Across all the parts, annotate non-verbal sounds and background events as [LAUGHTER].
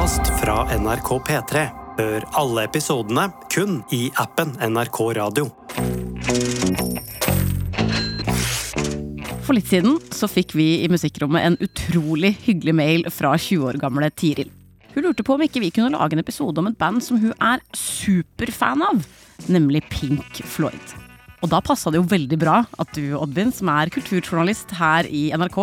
podkast fra NRK P3. Hør alle episodene kun i appen NRK Radio. For litt siden så fikk vi i Musikkrommet en utrolig hyggelig mail fra 20 år gamle Tiril. Hun lurte på om ikke vi kunne lage en episode om et band som hun er superfan av, nemlig Pink Floyd. Og da passa det jo veldig bra at du, Oddvin, som er kulturjournalist her i NRK,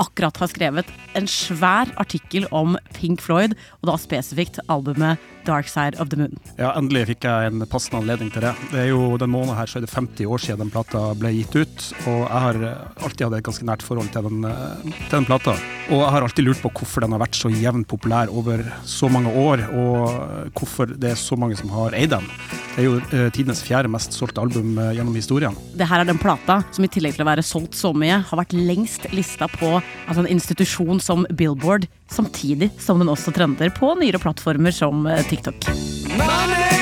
akkurat har skrevet en svær artikkel om Pink Floyd, og da spesifikt albumet Dark Side of the Moon. Ja, endelig fikk jeg en passende anledning til det. Det er jo Den måneden her så er det 50 år siden den plata ble gitt ut, og jeg har alltid hatt et ganske nært forhold til den, eh, til den plata. Og jeg har alltid lurt på hvorfor den har vært så jevnt populær over så mange år, og hvorfor det er så mange som har eid den. Det er jo eh, tidenes fjerde mest solgte album eh, gjennom historien. Det her er den plata som i tillegg til å være solgt så mye, har vært lengst lista på altså en institusjon som Billboard, samtidig som den også trender på nyere plattformer som eh, TikTok. Hva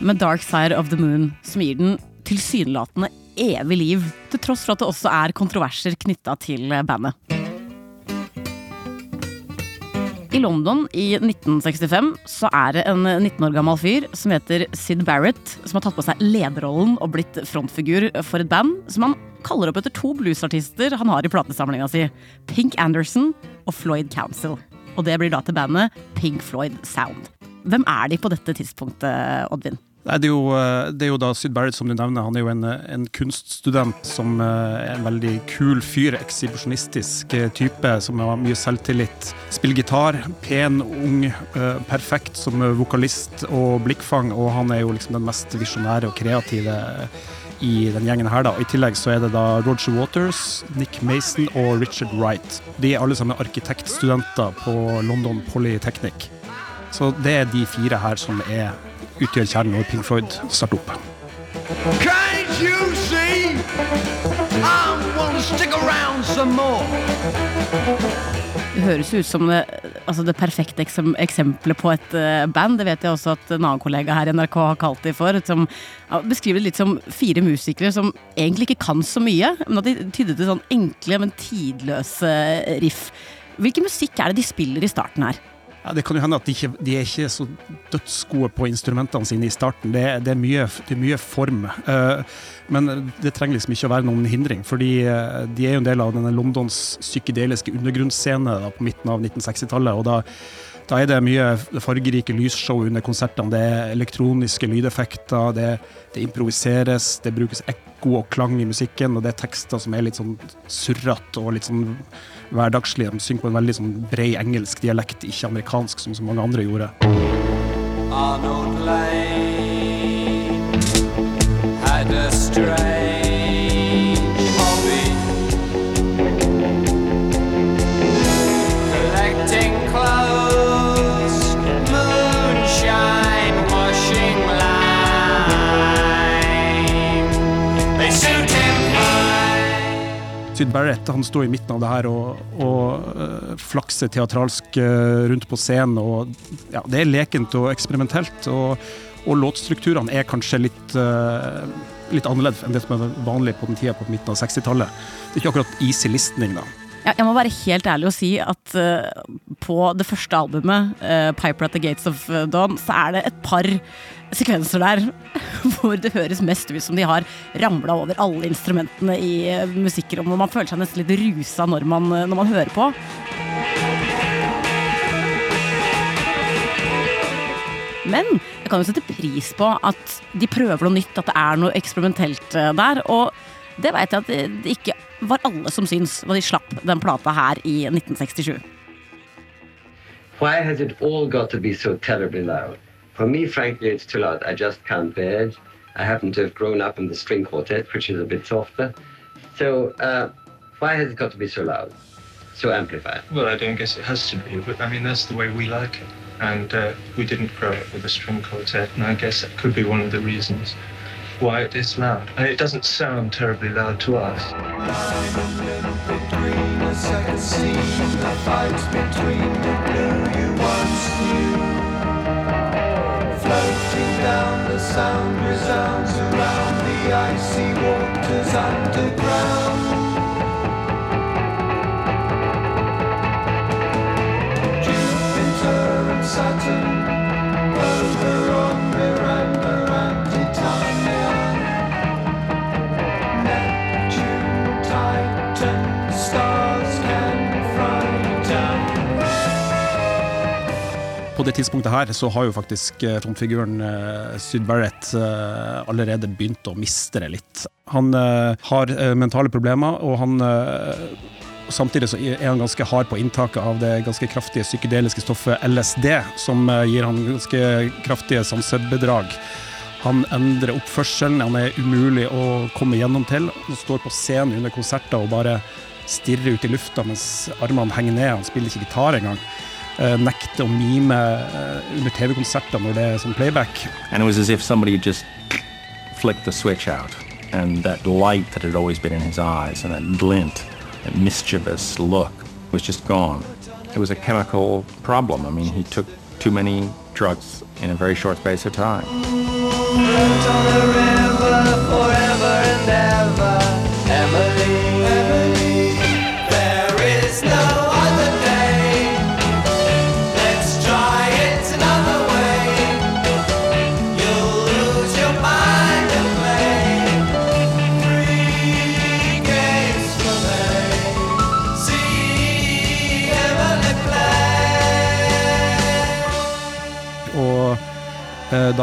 med Dark Side of the Moon som gir den tilsynelatende evig liv, til tross for at det også er kontroverser knytta til bandet? I London i 1965 så er det en 19 år gammel fyr som heter Sid Barrett, som har tatt på seg lederrollen og blitt frontfigur for et band som han kaller opp etter to bluesartister han har i platesamlinga si. Pink Anderson og Floyd Council. Og det blir da til bandet Pink Floyd Sound. Hvem er de på dette tidspunktet, Oddvin? Nei, det, er jo, eh, det er jo da Syd Barrett, som du nevner. Han er jo en, en kunststudent som eh, er en veldig kul fyr. Ekshibisjonistisk eh, type som har mye selvtillit. Spiller gitar. Pen, ung, perfekt som vokalist og blikkfang. Og han er jo liksom den mest visjonære og kreative i den gjengen her. da. I tillegg så er det da Roger Waters, Nick Mason og Richard Wright. De er alle sammen arkitektstudenter på London Polytechnic. Så det er de fire her som er, utgjør kjernen når Pink Floyd starter opp. Can't you see? I'm gonna stick around some more. Det høres ut som det, altså det perfekte eksempelet på et uh, band. Det vet jeg også at en annen kollega her i NRK har kalt de for. Som ja, beskriver det litt som fire musikere som egentlig ikke kan så mye, men at de tydde til sånn enkle, men tidløse riff. Hvilken musikk er det de spiller i starten her? Ja, Det kan jo hende at de ikke de er ikke så dødsgode på instrumentene sine i starten. Det, det, er, mye, det er, mye, form. Uh, men det trenger liksom ikke å være noen hindring, fordi uh, de er jo en del av denne Londons psykedeliske undergrunnsscene da, på midten av 1960-tallet. og da da er det mye fargerike lysshow under konsertene. Det er elektroniske lydeffekter, det, det, improviseres, det brukes ekko og klang i musikken, og det er tekster som er litt sånn surrete og litt sånn hverdagslige. De synger på en veldig sånn bred engelsk dialekt, ikke amerikansk, som så mange andre gjorde. Arnold Lane had a stray Syd Barrett han står i midten av det her og, og uh, flakser teatralsk uh, rundt på scenen. Og, ja, det er lekent og eksperimentelt. Og, og låtstrukturene er kanskje litt, uh, litt annerledes enn det som er vanlig på den tida på midten av 60-tallet. Det er ikke akkurat easy listening, da. Jeg må være helt ærlig og si at uh, på det første albumet, uh, 'Piper at the Gates of Dawn', så er det et par sekvenser der [LAUGHS] hvor det høres mest ut som de har ramla over alle instrumentene i uh, musikkrommet. Man føler seg nesten litt rusa når man, når man hører på. Men jeg kan jo sette pris på at de prøver noe nytt, at det er noe eksperimentelt der. Og det veit jeg at det ikke var alle som syns da de slapp den plata her i 1967. Why has it all got to be so terribly loud? For me, frankly, it's too loud. I just can't bear it. I happen to have grown up in the string quartet, which is a bit softer. So, uh, why has it got to be so loud? So amplified? Well, I don't guess it has to be, but I mean, that's the way we like it. and uh, we didn't grow up with a string quartet, and I guess that could be one of the reasons why it is loud. And it doesn't sound terribly loud to us. Floating down, the sound resounds around the icy waters underground. Det tidspunktet her så har jo faktisk eh, frontfiguren uh, Syd Barrett eh, allerede begynt å miste det litt. Han eh, har eh, mentale problemer, og han eh, Samtidig så er han ganske hard på inntaket av det ganske kraftige psykedeliske stoffet LSD, som eh, gir han ganske kraftige sansebedrag. Han endrer oppførselen, han er umulig å komme gjennom til. Han står på scenen under konserter og bare stirrer ut i lufta mens armene henger ned. Han spiller ikke gitar engang. Eh, nekter å mime eh, under TV-konserter når det er playback. And it was as if somebody had just flicked the switch out. And that light that had always been in his eyes and that glint, that mischievous look was just gone. It was a chemical problem. I mean, he took too many drugs in a very short space of time.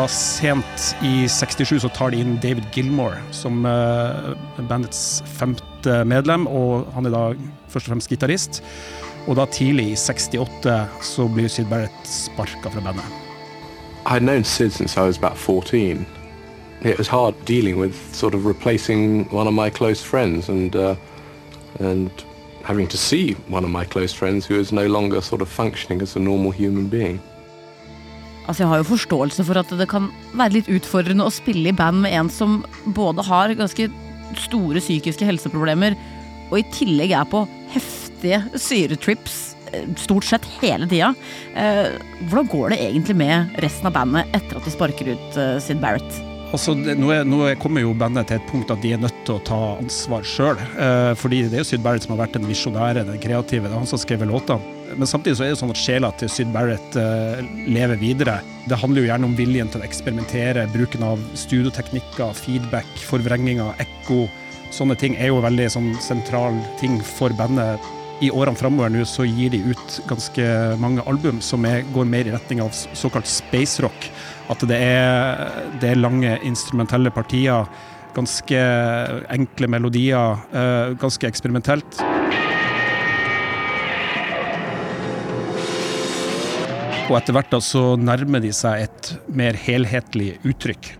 Da sent i 67 så tar de inn David Gilmore som eh, bandets femte medlem, og han er da først og fremst gitarist. Og da tidlig i 68 så blir Syd Barrett sparka fra bandet. I'd known Sid since I was about 14. It was hard dealing with sort of replacing one of my close friends and uh, and having to see one of my close friends who is no longer sort of functioning as a normal human being. Altså Jeg har jo forståelse for at det kan være litt utfordrende å spille i band med en som både har ganske store psykiske helseproblemer, og i tillegg er på heftige syretrips eh, stort sett hele tida. Eh, hvordan går det egentlig med resten av bandet etter at de sparker ut eh, Sid Barrett? Altså, nå, er, nå er- kommer jo bandet til et punkt at de er nødt til å ta ansvar sjøl. Fordi det er jo Syd Barrett som har vært den visjonære, den kreative. Det er han som har låtene. Men samtidig så er det sånn at sjela til Syd Barrett uh, lever videre. Det handler jo gjerne om viljen til å eksperimentere, bruken av studioteknikker, feedback, forvrenginger, ekko. Sånne ting er jo veldig sånn sentral ting for bandet. I årene framover nå så gir de ut ganske mange album som er, går mer i retning av såkalt space rock. At det er, det er lange instrumentelle partier, ganske enkle melodier, uh, ganske eksperimentelt. Og etter hvert da så nærmer de seg et mer helhetlig uttrykk.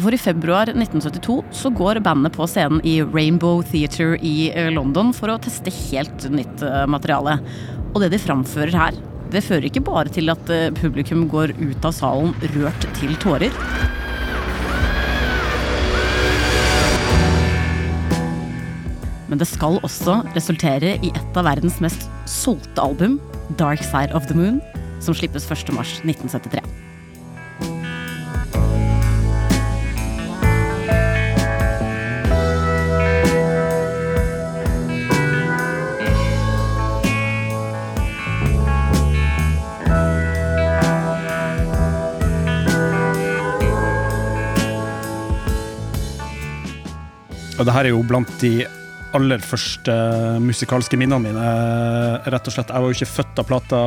For i februar 1972 så går bandet på scenen i Rainbow Theatre i eh, London for å teste helt nytt eh, materiale. Og det de framfører her, det fører ikke bare til at eh, publikum går ut av salen rørt til tårer. Men det skal også resultere i et av verdens mest solgte album, Dark Side of the Moon, som slippes 1.3.1973. Og det her er jo blant de aller første musikalske minnene mine, rett og slett. Jeg var jo ikke født da plata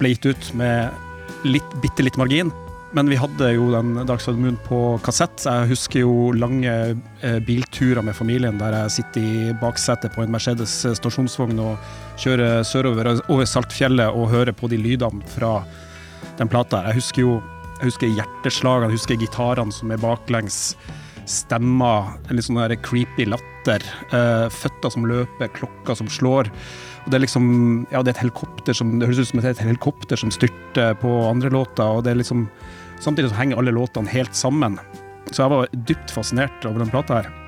ble gitt ut med litt, bitte litt margin. Men vi hadde jo den the Moon på kassett. Jeg husker jo lange eh, bilturer med familien der jeg sitter i baksetet på en Mercedes stasjonsvogn og kjører sørover over Saltfjellet og hører på de lydene fra den plata. Jeg husker jo jeg husker hjerteslagene, jeg husker gitarene som er baklengs, stemmer, en litt sånn creepy latter eh, føtter som løper, klokker som slår. Og det er liksom Ja, det er et helikopter som Det høres ut som et helikopter som styrter på andre låter, og det er liksom Samtidig så henger alle låtene helt sammen. Så jeg var dypt fascinert over den plata her.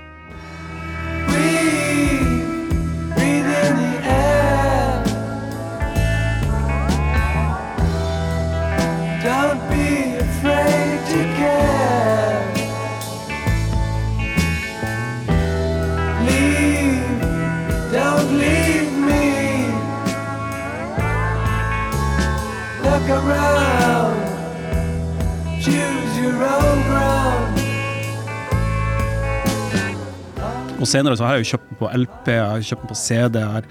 Og senere så har jeg jo kjøpt den på LP, jeg har kjøpt den på CD. Jeg har,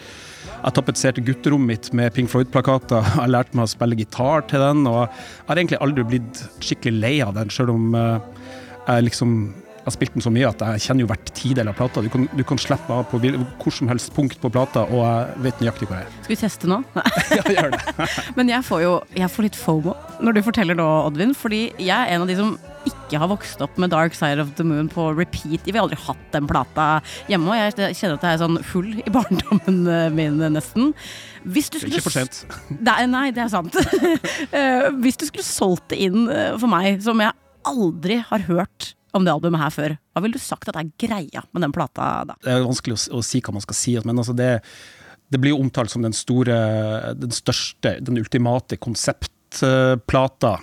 jeg tapetserte gutterommet mitt med Pink Floyd-plakater. Jeg har lært meg å spille gitar til den, og jeg har egentlig aldri blitt skikkelig lei av den, selv om eh, jeg liksom jeg har spilt den så mye at jeg kjenner jo hvert tidel av plata. Du kan, du kan slippe av på hvor som helst punkt på plata, og jeg vet nøyaktig hvor jeg er. Skal vi teste nå? [LAUGHS] [LAUGHS] Ja, gjør det. Men jeg får jo jeg får litt fomo når du forteller nå, Oddvin. Fordi jeg er en av de som ikke har vokst opp med Dark Side of the Moon på repeat. Vi har aldri hatt den plata hjemme, og jeg kjenner at jeg er sånn full i [LAUGHS] barndommen eh, min, nesten. Hvis du Det er ikke for sent. Nei, nei, det er sant. Eh, Hvis du skulle solgt det inn eh, for meg, som jeg aldri har hørt om det albumet her før, hva ville du sagt at er greia med den plata da? Det er vanskelig å, å si hva man skal si, men altså det, det blir jo omtalt som den store, den største, den ultimate konseptplata.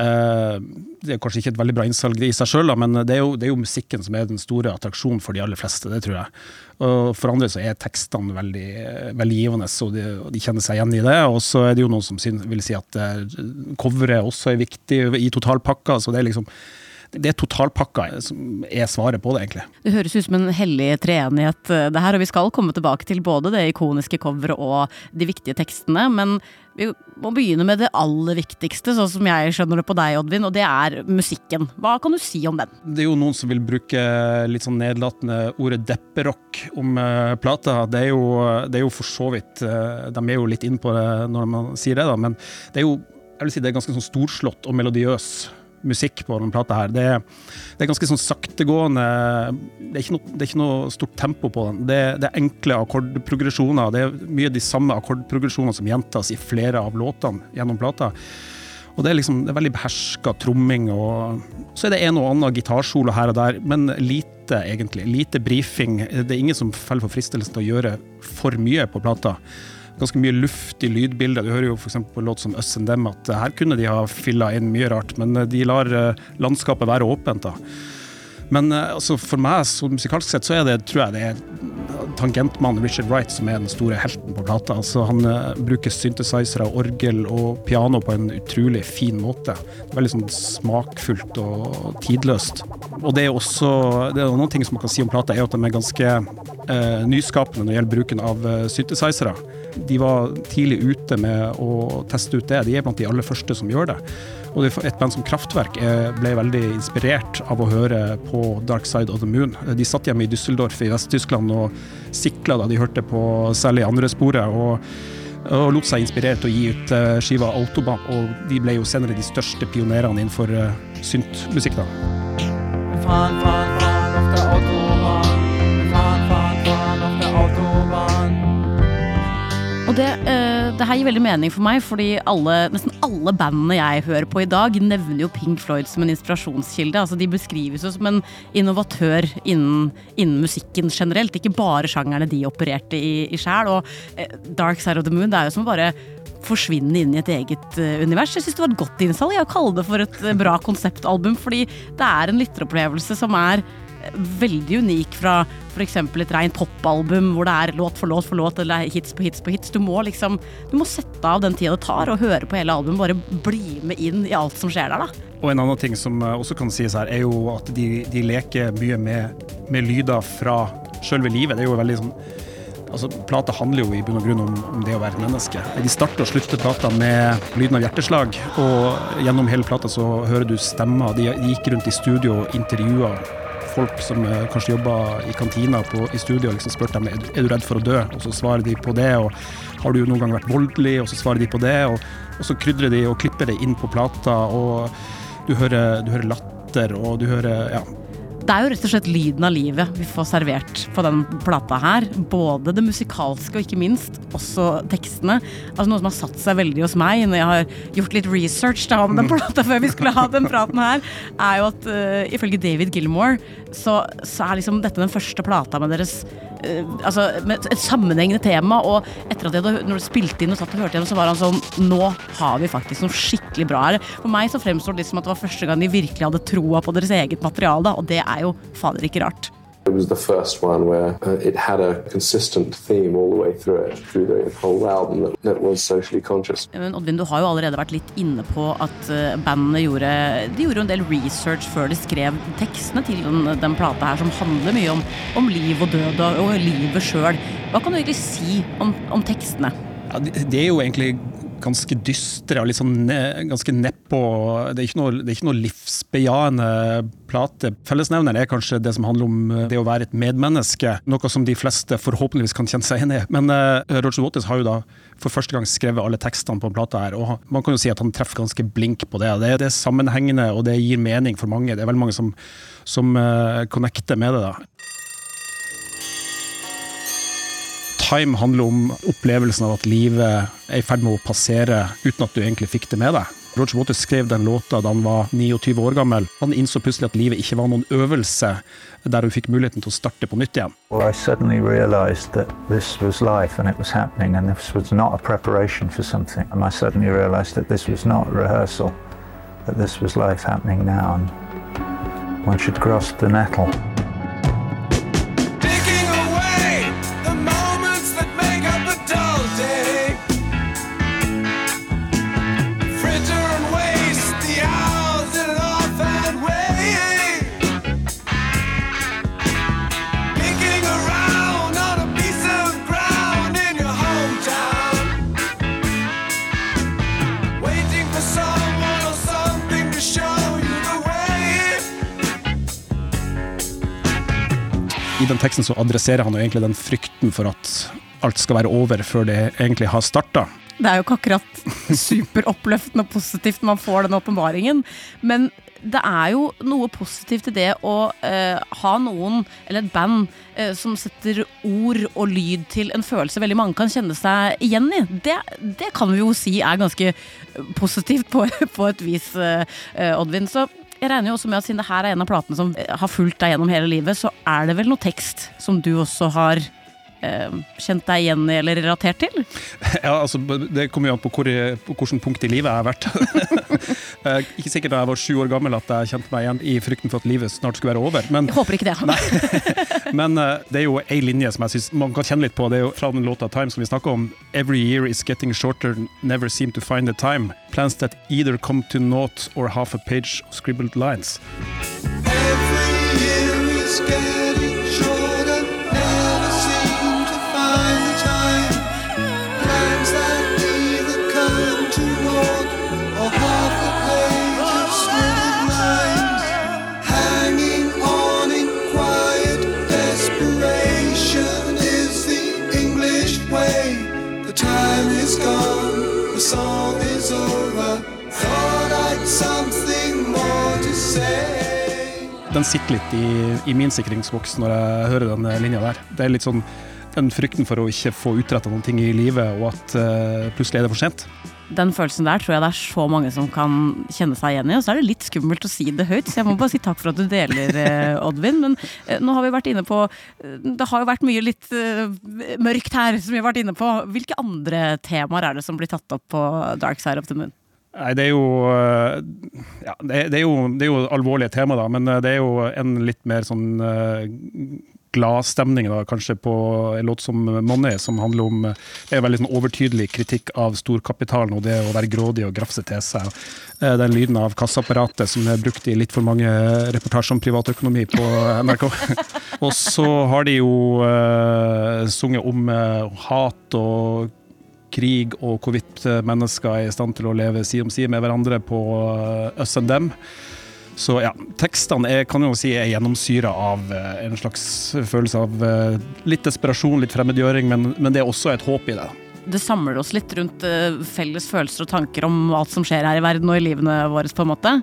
Eh, Det er kanskje ikke et veldig bra innsalg i seg sjøl, men det er, jo, det er jo musikken som er den store attraksjonen for de aller fleste, det tror jeg. Og for andre så er tekstene veldig, veldig givende, og de, de kjenner seg igjen i det. Og så er det jo noen som vil si at eh, coveret også er viktig i totalpakka, så det er liksom det er totalpakka som er svaret på det, egentlig. Det høres ut som en hellig treenighet, eh, det her, og vi skal komme tilbake til både det ikoniske coveret og de viktige tekstene, men vi må begynne med det aller viktigste, sånn som jeg skjønner det på deg, Oddvin, og det er musikken. Hva kan du si om den? Det er jo noen som vil bruke litt sånn nedlatende ordet depperock om eh, plata. Det er, jo, det er jo for så vidt eh, De er jo litt inn på det når man sier det, da, men det er jo jeg vil si det er ganske sånn storslått og melodiøs musikk på denne plata her. Det er, det er ganske sånn saktegående det er, ikke noe, det er ikke noe stort tempo på den. Det, det er enkle akkordprogresjoner. Det er mye de samme akkordprogresjonene som gjentas i flere av låtene gjennom plata. Og det er liksom det er veldig beherska tromming, og så er det en og annen gitarsolo her og der, men lite egentlig. Lite brifing. Det er ingen som faller for fristelsen til å gjøre for mye på plata. Ganske mye luft i. Du hører jo f.eks. på låt som Us and Them at her kunne de ha filla inn mye rart, men eh, de lar eh, landskapet være åpent. da. Men eh, altså, for meg så musikalsk sett så er det, tror jeg det er tangentmannen Richard Wright som er den store helten på plata. Altså, han uh, bruker synthesizere, orgel og piano på en utrolig fin måte. Veldig sånn smakfullt og tidløst. Og det er også det er noen ting som man kan si om plata, er at de er ganske uh, nyskapende når det gjelder bruken av uh, synthesizere. De var tidlig ute med å teste ut det. De er blant de aller første som gjør det. Og et band som Kraftwerk eh, ble veldig inspirert av å høre på Dark Side of the Moon. De satt hjemme i Düsseldorf i Vest-Tyskland og sikla da de hørte på særlig andre sporet. Og, og lot seg inspirere til å gi ut eh, skiva Autobahn. Og de ble jo senere de største pionerene innenfor uh, syntmusikk. da. Fahren, fahren, fahren det, uh, det her gir veldig mening for meg, fordi alle, nesten alle bandene jeg hører på i dag, nevner jo Pink Floyd som en inspirasjonskilde. Altså De beskrives jo som en innovatør innen, innen musikken generelt, ikke bare sjangerne de opererte i, i sjæl. Og uh, Dark Side of the Moon det er jo som å bare forsvinne inn i et eget eh, univers. Jeg syns det var et godt innsalg å kalle det for et bra konseptalbum, fordi det er en lytteropplevelse som er veldig unik fra f.eks. et rent popalbum hvor det er låt for låt for låt eller hits på hits på hits. Du må liksom Du må sette av den tida det tar og høre på hele albumet, bare bli med inn i alt som skjer der, da. Og en annen ting som eh, også kan sies her, er jo at de, de leker mye med, med lyder fra sjølve livet. Det er jo veldig sånn Altså, Plata handler jo i bunn og grunn om, om det å være menneske. De starter og slutter plata med lyden av hjerteslag, og gjennom hele plata så hører du stemmer. De gikk rundt i studio og intervjua folk som eh, kanskje jobber i kantina på, i studio og liksom spurt dem er du- redd for å dø, og så svarer de på det. og Har du noen gang vært voldelig, og så svarer de på det. Og, og så krydrer de og klipper det inn på plata, og du hører, du hører latter, og du hører ja, Det er jo rett og slett lyden av livet vi får servert på den plata her. Både det musikalske og ikke minst også tekstene. Altså Noe som har satt seg veldig hos meg når jeg har gjort litt research da om den plata før vi skulle ha den praten her, er jo at uh, ifølge David Gilmore så, så er liksom dette den første plata med deres altså med et sammenhengende tema. Og etter at jeg hadde, når du spilte inn og satt og hørte gjennom, så var han sånn Nå har vi faktisk noe skikkelig bra her. For meg så fremstår det som at det var første gang de virkelig hadde troa på deres eget materiale, og det er jo fader ikke rart. It was the first one where uh, it had a consistent theme all the way through it, through the whole album that, that was socially conscious. Men Oddvin, du har jo allerede vært litt inne på at uh, bandene gjorde De gjorde en del research før de skrev tekstene til den, den plata her, som handler mye om, om liv og død og, og livet sjøl. Hva kan du egentlig si om, om tekstene? Ja, de, de er jo egentlig ganske dystre og litt sånn ne- ganske nedpå. Det det er ikke noe livsbejaende plate. Fellesnevneren er kanskje det som handler om eh, det å være et medmenneske, noe som de fleste forhåpentligvis kan kjenne seg inn i. Men uh, Roger Waters har jo da for første gang skrevet alle tekstene på plata her, og man kan jo si at han treffer ganske blink på det. Det, det er sammenhengende, og det gir mening for mange. Det er veldig mange som, som uh, connecter med det. da. Time handler om opplevelsen av at livet er i ferd med å passere uten at du egentlig fikk det med deg. Roger Waters skrev den låta da han var 29 år gammel. Han innså plutselig at livet ikke var noen øvelse der hun fikk muligheten til å starte på nytt igjen. Well, I suddenly realized that this was life and it was happening, and this was not a for something. And I suddenly realized that this was not rehearsal, that this was life happening now, and one should grasp the nettle. Den teksten så adresserer han jo egentlig den frykten for at alt skal være over før det egentlig har starta. Det er jo ikke akkurat superoppløftende og positivt man får den åpenbaringen, men det er jo noe positivt i det å eh, ha noen, eller et band, eh, som setter ord og lyd til en følelse veldig mange kan kjenne seg igjen i. Det, det kan vi jo si er ganske positivt på, på et vis, eh, Oddvin. Så jeg regner jo også med at siden det her er en av platene som har fulgt deg gjennom hele livet, så er det vel noe tekst som du også har kjent deg igjen i eller relatert til? [LAUGHS] Ja, altså, Det kommer jo an på, hvor, på hvilket punkt i livet jeg har vært. [LAUGHS] Eh, ikke sikkert da jeg var sju år gammel at jeg kjente meg igjen i frykten for at livet snart skulle være over. Men, Jeg håper ikke det. [LAUGHS] men eh, det er jo ei linje som jeg synes man kan kjenne litt på. Det er jo fra den låta 'Time' som vi snakker om. Every year is getting shorter, never seem to find the time. Plans that either come to naught or half a page of scribbled lines. Every Den sitter litt i, i min sikringsboks når jeg hører den linja der. Det er litt sånn den frykten for å ikke få utretta noen ting i livet, og at uh, plutselig er det for sent. Den følelsen der tror jeg det er så mange som kan kjenne seg igjen i. Og så er det litt skummelt å si det høyt, så jeg må bare si takk for at du deler, eh, Oddvin. Men eh, nå har vi vært inne på Det har jo vært mye litt mørkt her, som vi har vært inne på. Hvilke andre temaer er det som blir tatt opp på Dark Side of the Moon? Nei, det er jo eh, Ja, det er, jo, det er jo alvorlige tema, da, men eh, det er jo en litt mer sånn uh, gladstemning, kanskje, på en låt som 'Money', som handler om eh, Det er veldig sånn overtydelig kritikk av storkapitalen og det å være grådig og grafse til seg. Eh, Den lyden av kassaapparatet som er brukt i litt for mange reportasjer om privatøkonomi på NRK. [LAUGHS] og så har de jo sunget om eh, hat og krig og hvorvidt eh, mennesker er i stand til å leve side om side med hverandre på eh, us and them. Så ja, tekstene er, kan jo si er gjennomsyra av eh, en slags følelse av litt desperasjon, litt fremmedgjøring, men, men det er også et håp i det. Det samler oss litt rundt felles følelser og tanker om alt som skjer her i verden og i livene våre, på en måte.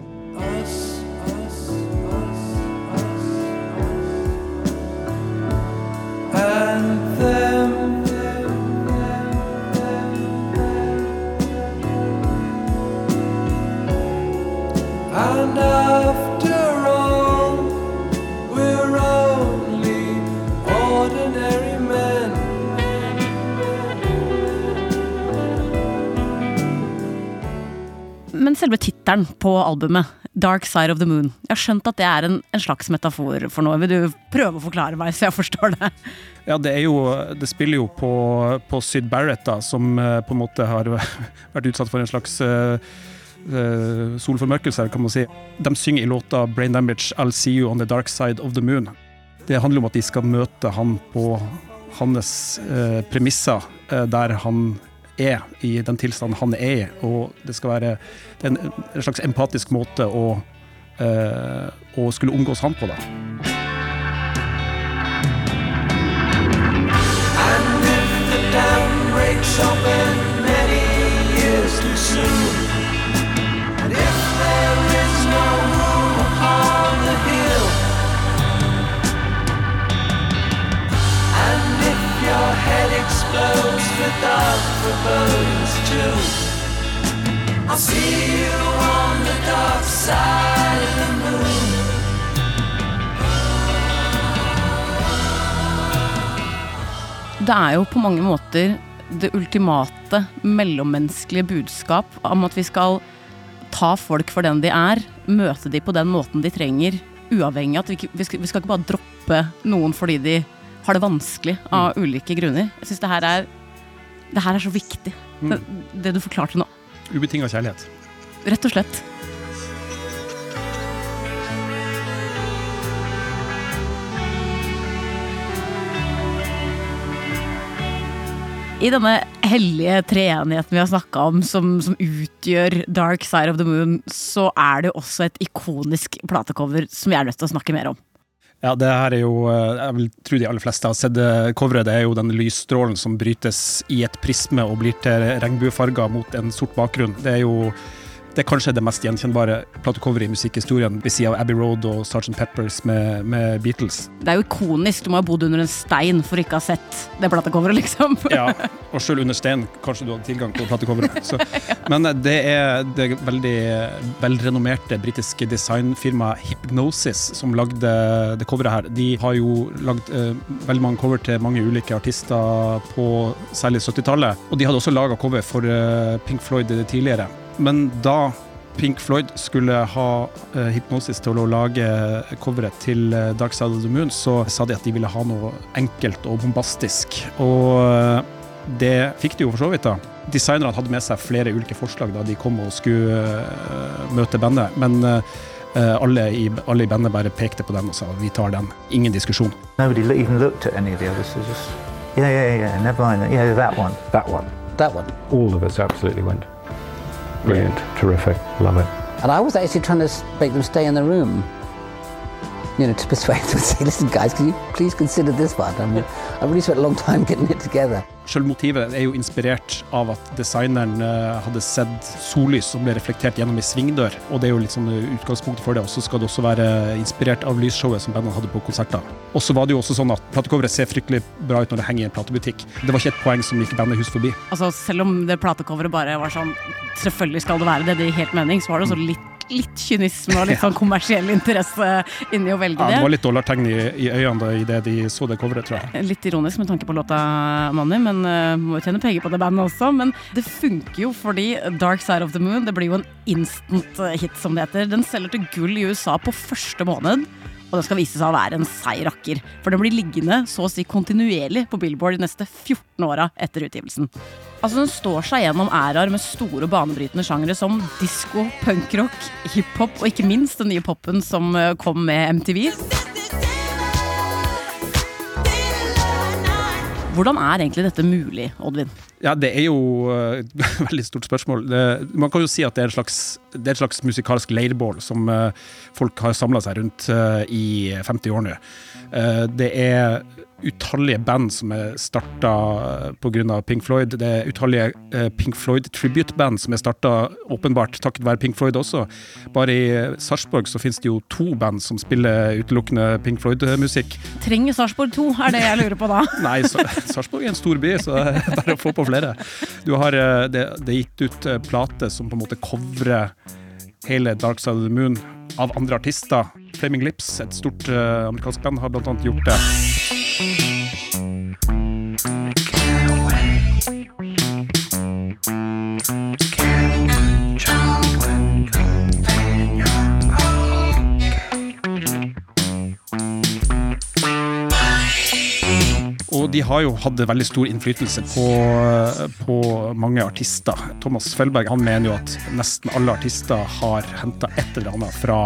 Selve tittelen på albumet, 'Dark Side of the Moon', jeg har skjønt at det er en, en slags metafor for noe. Vil du prøve å forklare meg, så jeg forstår det? Ja, det, jo, det spiller jo på, på Syd Barrett, da, som eh, på en måte har [LAUGHS] vært utsatt for en slags uh, solformørkelse, kan man si. De synger i låta 'Brain Damage', 'I'll See You On The Dark Side of the Moon'. Det handler om at de skal møte han på hans eh, premisser, der han er i den tilstanden han er i. Og det skal være det en, en slags empatisk måte å, eh, å skulle omgås han på, da. And if the dam breaks open many years too soon, without forebodings too, I'll see you on the dark side of the moon. Det er jo på mange måter det ultimate mellommenneskelige budskap om at vi skal ta folk for den de er, møte de på den måten de trenger, uavhengig av at vi, ikke- vi, skal, vi skal ikke bare droppe noen fordi de har det vanskelig av ulike grunner. Jeg syns det her er det her er så viktig, det, det du forklarte nå. Ubetinga kjærlighet. Rett og slett. I denne hellige treenigheten vi har snakka om, som, som utgjør Dark Side of the Moon, så er det jo også et ikonisk platecover som vi er nødt til å snakke mer om. Ja, det her er jo eh, Jeg vil tro de aller fleste har sett coveret. Det er jo den lysstrålen som brytes i et prisme og blir til regnbuefarger mot en sort bakgrunn. Det er jo det er kanskje det mest gjenkjennbare platecoveret i musikkhistorien, ved siden av Abbey Road og Sgt. Peppers med, med Beatles. Det er jo ikonisk. Du må ha bodd under en stein for ikke å ha sett det platecoveret, liksom. [LAUGHS] Ja, og selv under steinen kanskje du hadde tilgang på platecoveret. ja. Men det er det veldig velrenommerte britiske designfirmaet Hypnosis som lagde det coveret her. De har jo lagd uh, veldig mange cover til mange ulike artister på særlig 70-tallet. Og de hadde også laga cover for uh, Pink Floyd tidligere. Men da Pink Floyd skulle ha uh, Hypnosis til å lage coveret til eh, Dark Side of the Moon, så sa de at de ville ha noe enkelt og bombastisk. Og uh, det fikk de jo for så vidt, da. Designerne hadde med seg flere ulike forslag da de kom og skulle møte bandet, men alle, i, alle i bandet bare pekte på den og sa vi tar den. Ingen diskusjon. Nobody even looked at any of the others. Just, yeah, yeah, yeah, never mind. that. Yeah, that one. That one. That one. All of us absolutely went. Brilliant, terrific, love it. And I was actually trying to make them stay in the room. You know, to persuade them to say, listen, guys, can you please consider this one? I mean, I really spent a long time [LAUGHS] getting it together. Selv motivet er jo inspirert av at designeren eh, hadde sett sollys som ble reflektert gjennom ei svingdør. Og det er jo litt sånn eh, utgangspunktet for det. Og så skal det også være inspirert av lysshowet som bandene hadde på konserter. Og så var det jo også sånn at platecoveret ser fryktelig bra ut når det henger i en platebutikk. Det var ikke et poeng som gikk bandet hus forbi. Altså, selv om det platecoveret bare var sånn Selvfølgelig skal det være det, det gir helt mening, så var det også litt, litt kynisme og litt [LAUGHS] sånn kommersiell interesse inni å velge det. Ja, det var litt dollartegn i, i øynene da, i det de så det coveret, tror jeg. Litt ironisk med tanke på låta Money, men uh, må jo tjene penger på det bandet også. Men det funker jo fordi Dark Side of the Moon det blir jo en instant eh, hit, som det heter. Den selger til gull i USA på første måned. Og den skal vise seg å være en seig rakker. For den blir liggende så å si kontinuerlig på Billboard de neste 14 åra etter utgivelsen. Altså Den står seg gjennom æraer med store banebrytende sjangere som disko, punkrock, hiphop og ikke minst den nye popen som eh, kom med MTV. Hvordan er egentlig dette mulig, Oddvin? Ja, det er jo eh, et [LAUGHS] veldig stort spørsmål. Det, man kan jo si at det er, en slags, er et slags musikalsk leirbål som eh, folk har samla seg rundt eh, i 50 år nå. Eh, det er utallige band som er starta pga. Pink Floyd. Det er utallige eh, Pink Floyd tribute-band som er starta åpenbart takket være Pink Floyd også. Bare i Sarpsborg så finnes det jo to band som spiller utelukkende Pink Floyd-musikk. Trenger Sarpsborg to, er det jeg lurer på da. [LAUGHS] Nei, Sa- Sarpsborg er en stor by, så det er bare å få på flere. Du har, eh, det, det er gitt ut plate som på en måte covrer hele Dark Side of the Moon av andre artister. Flaming Lips, et stort uh, amerikansk band, har blant annet gjort det. Og de har jo hatt veldig stor innflytelse på, på mange artister. Thomas Følberg han mener jo at nesten alle artister har henta et eller annet fra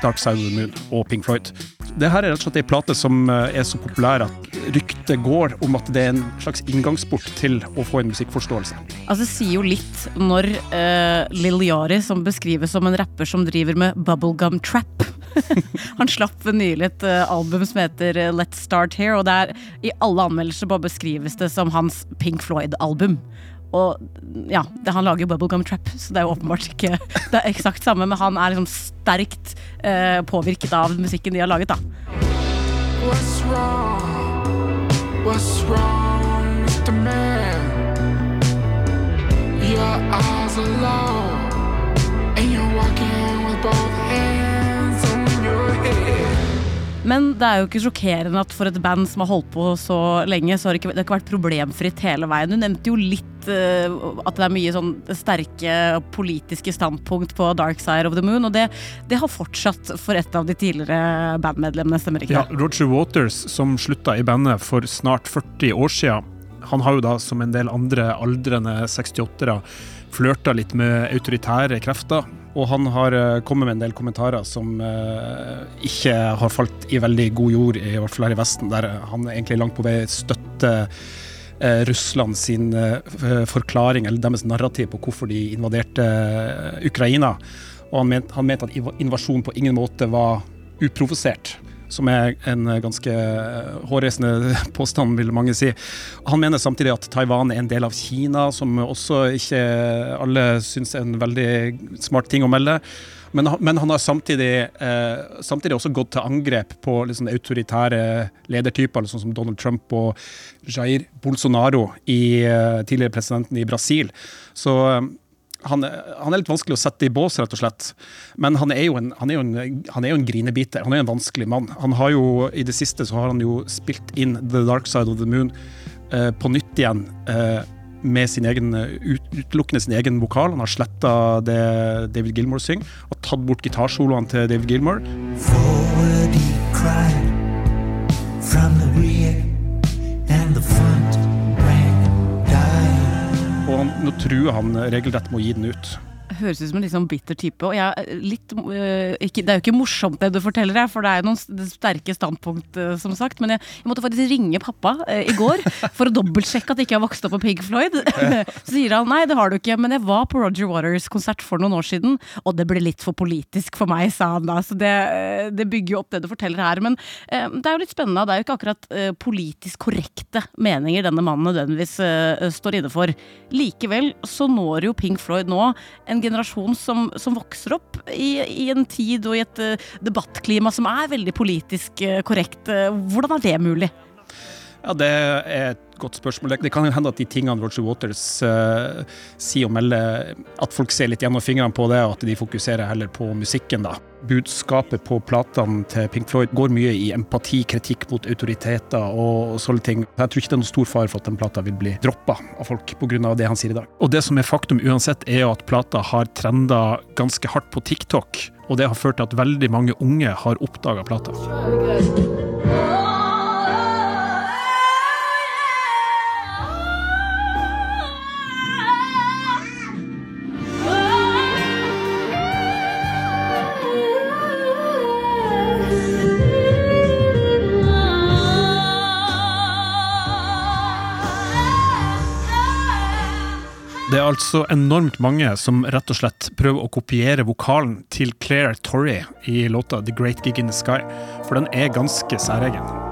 Dark Side of the Moon og Pink Floyd. Det her er rett og slett ei plate som eh, er så populær at ryktet går om at det er en slags inngangsport til å få en musikkforståelse. Altså, det sier jo litt når uh, Lil Yari, som beskrives som en rapper som driver med bubblegum trap [LAUGHS] Han slapp nylig et eh, album som heter eh, Let's Start Here, og det er i alle anmeldelser bare beskrives det som hans Pink Floyd-album. Og ja, det, han lager jo bubblegum trap, så det er jo åpenbart ikke det er eksakt samme, men han er liksom sterkt eh, påvirket av musikken de har laget, da. What's wrong? What's wrong Men det er jo ikke sjokkerende at for et band som har holdt på så lenge, så har det ikke, det har ikke vært problemfritt hele veien. Du nevnte jo litt uh, at det er mye sånn sterke politiske standpunkt på Dark Side of the Moon, og det, det har fortsatt for et av de tidligere bandmedlemmene, stemmer ikke det? Ja. Roger Waters, som slutta i bandet for snart 40 år siden, han har jo da, som en del andre aldrende 68-ere, flørta litt med autoritære krefter. Og han har eh, kommet med en del kommentarer som eh, ikke har falt i veldig god jord, i hvert fall her i Vesten, der han egentlig langt på vei støtter eh, Russland sin eh, forklaring, eller deres narrativ på hvorfor de invaderte eh, Ukraina. Og han mente, han mente at invasjonen på ingen måte var uprovosert. Som er en ganske eh, hårreisende [LAUGHS] påstand, vil mange si. Han mener samtidig at Taiwan er en del av Kina, som også ikke alle syns er en veldig smart ting å melde. Men, men han har samtidig, eh, samtidig også gått til angrep på liksom autoritære ledertyper, sånn som Donald Trump og Jair Bolsonaro, i, eh, tidligere presidenten i Brasil. Så eh, han, han er litt vanskelig å sette i bås, rett og slett. Men han er jo en, han er jo en, han er jo en grinebiter. Han er en vanskelig mann. Han har jo, I det siste så har han jo spilt inn The Dark Side of the Moon eh, på nytt igjen. Eh, med sin egen, ut, utelukkende sin egen vokal. Han har sletta det David Gilmore synger, og tatt bort gitarsoloene til David Gilmore. Forward he cried from the rear, and the front nå truer han regelrett må gi den ut. Høres ut som en litt sånn bitter type. Og jeg, er litt, øh, ikke, det er jo ikke morsomt det du forteller her, for det er jo noen sterke standpunkt, øh, som sagt. Men jeg, jeg måtte faktisk ringe pappa øh, i går [LAUGHS] for å dobbeltsjekke at jeg ikke har vokst opp på Pig Floyd. [LAUGHS] Så sier han nei, det har du ikke, men jeg var på Roger Waters konsert for noen år siden, og det ble litt for politisk for meg, sa han da. Så det, det bygger jo opp det du forteller her. Men det er jo litt spennende. Det er jo ikke akkurat politisk korrekte meninger denne mannen nødvendigvis står inne for. Likevel så når jo Pink Floyd nå en generasjon som, som vokser opp i, i en tid og i et eh, debattklima som er veldig politisk eh, korrekt. Eh, Hvordan er det mulig? Ja, Det er et godt spørsmål. Det- kan jo hende at de tingene Roger Waters uh, sier og melder, at folk ser litt gjennom fingrene på det, og at de fokuserer heller på musikken. da. Budskapet på platene til Pink Floyd går mye i empati, kritikk mot autoriteter og, og sånne ting. Jeg tror ikke det er noen stor fare for at den plata vil bli droppa av folk pga. det han sier i dag. Og det som er faktum uansett, er jo at plata har trenda ganske hardt på TikTok, og det har ført til at veldig mange unge har oppdaga plata. Det er altså enormt mange som rett og slett prøver å kopiere vokalen til Claire Torrey i låta 'The Great Gig in the Sky', for den er ganske særegen.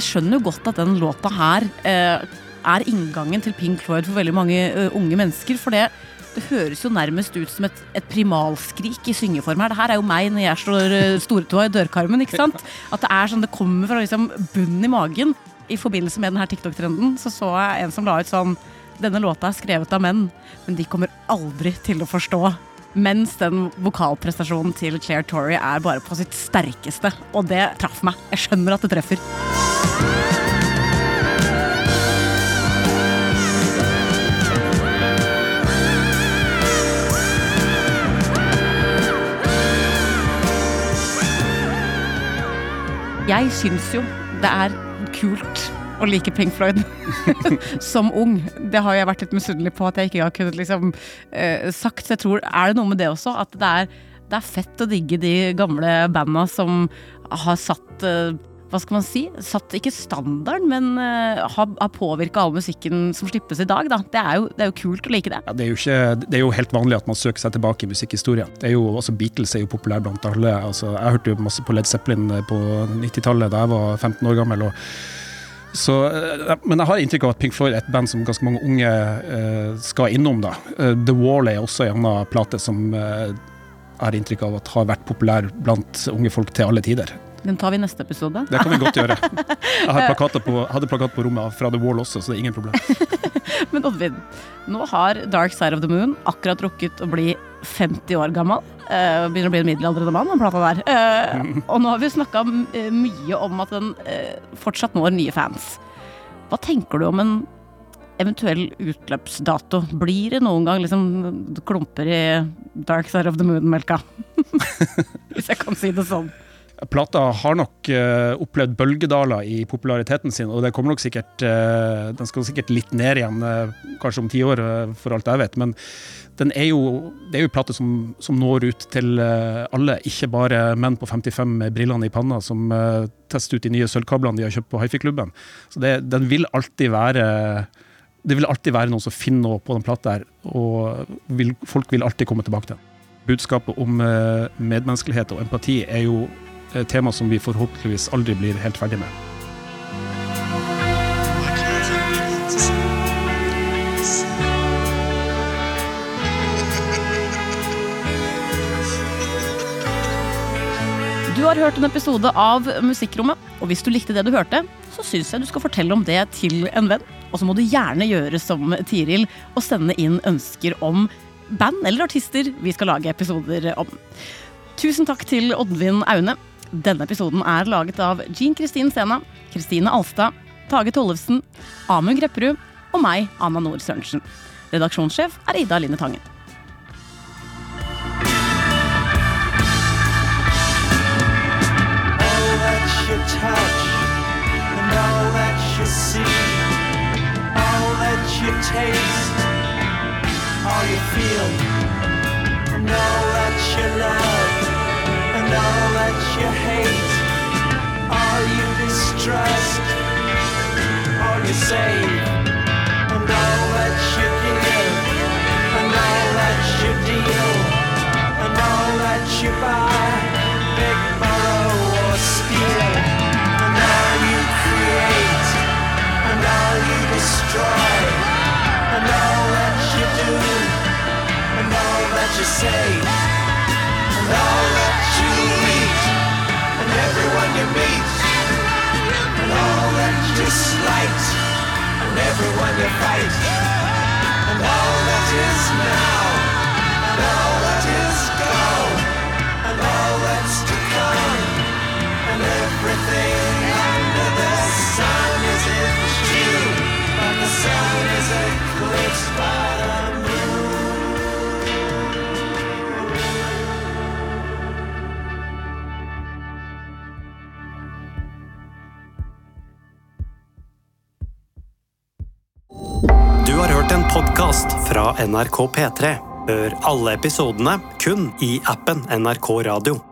Jeg skjønner jo godt at den låta her eh, er inngangen til Pink Floyd for veldig mange uh, unge mennesker. For det, det høres jo nærmest ut som et, et primalskrik i syngeform her. Det her er jo meg når jeg slår uh, stortåa i dørkarmen. ikke sant? At det er sånn, det kommer fra liksom bunnen i magen. I forbindelse med denne TikTok-trenden så så jeg en som la ut sånn Denne låta er skrevet av menn, men de kommer aldri til å forstå. Mens den vokalprestasjonen til Claire Torrey er bare på sitt sterkeste. Og det traff meg. Jeg skjønner at det treffer. Jeg syns jo det er kult å like Pink Floyd [LAUGHS] som ung. Det har jeg vært litt misunnelig på at jeg ikke har kunnet liksom eh, sagt. Så jeg tror, er det noe med det også? At det er, det er fett å digge de gamle banda som har satt eh, hva skal man si? Satt ikke standarden, men uh, har, har påvirka all musikken som slippes i dag. Da. Det, er jo, det er jo kult å like det. Ja, det, er ikke, det er jo helt vanlig at man søker seg tilbake i musikkhistorien. Det er jo, altså Beatles er jo populær blant alle. Altså, jeg hørte jo masse på Led Zeppelin på 90-tallet da jeg var 15 år gammel. Og, så, eh, men jeg har inntrykk av at Pink Floyd er et band som ganske mange unge uh, skal innom. da. Uh, The Wall er også en annen plate som eh, jeg har inntrykk av at har vært populær blant unge folk til alle tider. Den tar vi i neste episode. Det kan vi godt gjøre. [LAUGHS] Jeg på, hadde plakat på rommet fra The Wall også, så det er ingen problem. [LAUGHS] Men Oddvin, nå har Dark Side of the Moon akkurat rukket å bli 50 år gammel. Eh, begynner å bli en middelaldrende mann, den plata der. Eh, og nå har vi snakka mye om at den eh, fortsatt når nye fans. Hva tenker du om en eventuell utløpsdato? Blir det noen gang liksom klumper i Dark Side of the Moon-melka? [LAUGHS] Hvis jeg kan si det sånn. Plata har nok uh, opplevd bølgedaler i populariteten sin, og det kommer nok sikkert uh, Den skal sikkert litt ned igjen, uh, kanskje om ti år, for alt jeg vet. Men er jo, det er jo plate som, som når ut til alle, ikke bare menn på 55 med brillene i panna som tester ut de nye sølvkablene de har kjøpt på hifi-klubben. Så det, den vil alltid være det vil alltid være noen som finner noe på den plata her, og vil, folk vil alltid komme tilbake til den. Budskapet om medmenneskelighet og empati er jo tema som vi forhåpentligvis aldri blir helt ferdig med. Du har hørt en episode av Musikkrommet, og hvis du likte det du hørte, så syns jeg du skal fortelle om det til en venn. Og så må du gjerne gjøre som Tiril og sende inn ønsker om band eller artister vi skal lage episoder om. Tusen takk til Oddvin Aune. Denne episoden er laget av Jean Kristin Sena, Kristine Alstad, Tage Tollefsen, Amund Grepperud og meg, Anna Nord Sørensen. Redaksjonssjef er Ida Line Tangen. taste, all you feel, and all that you love all that you hate, all you distrust, all you save, NRK P3. Hør alle episodene kun i appen NRK Radio.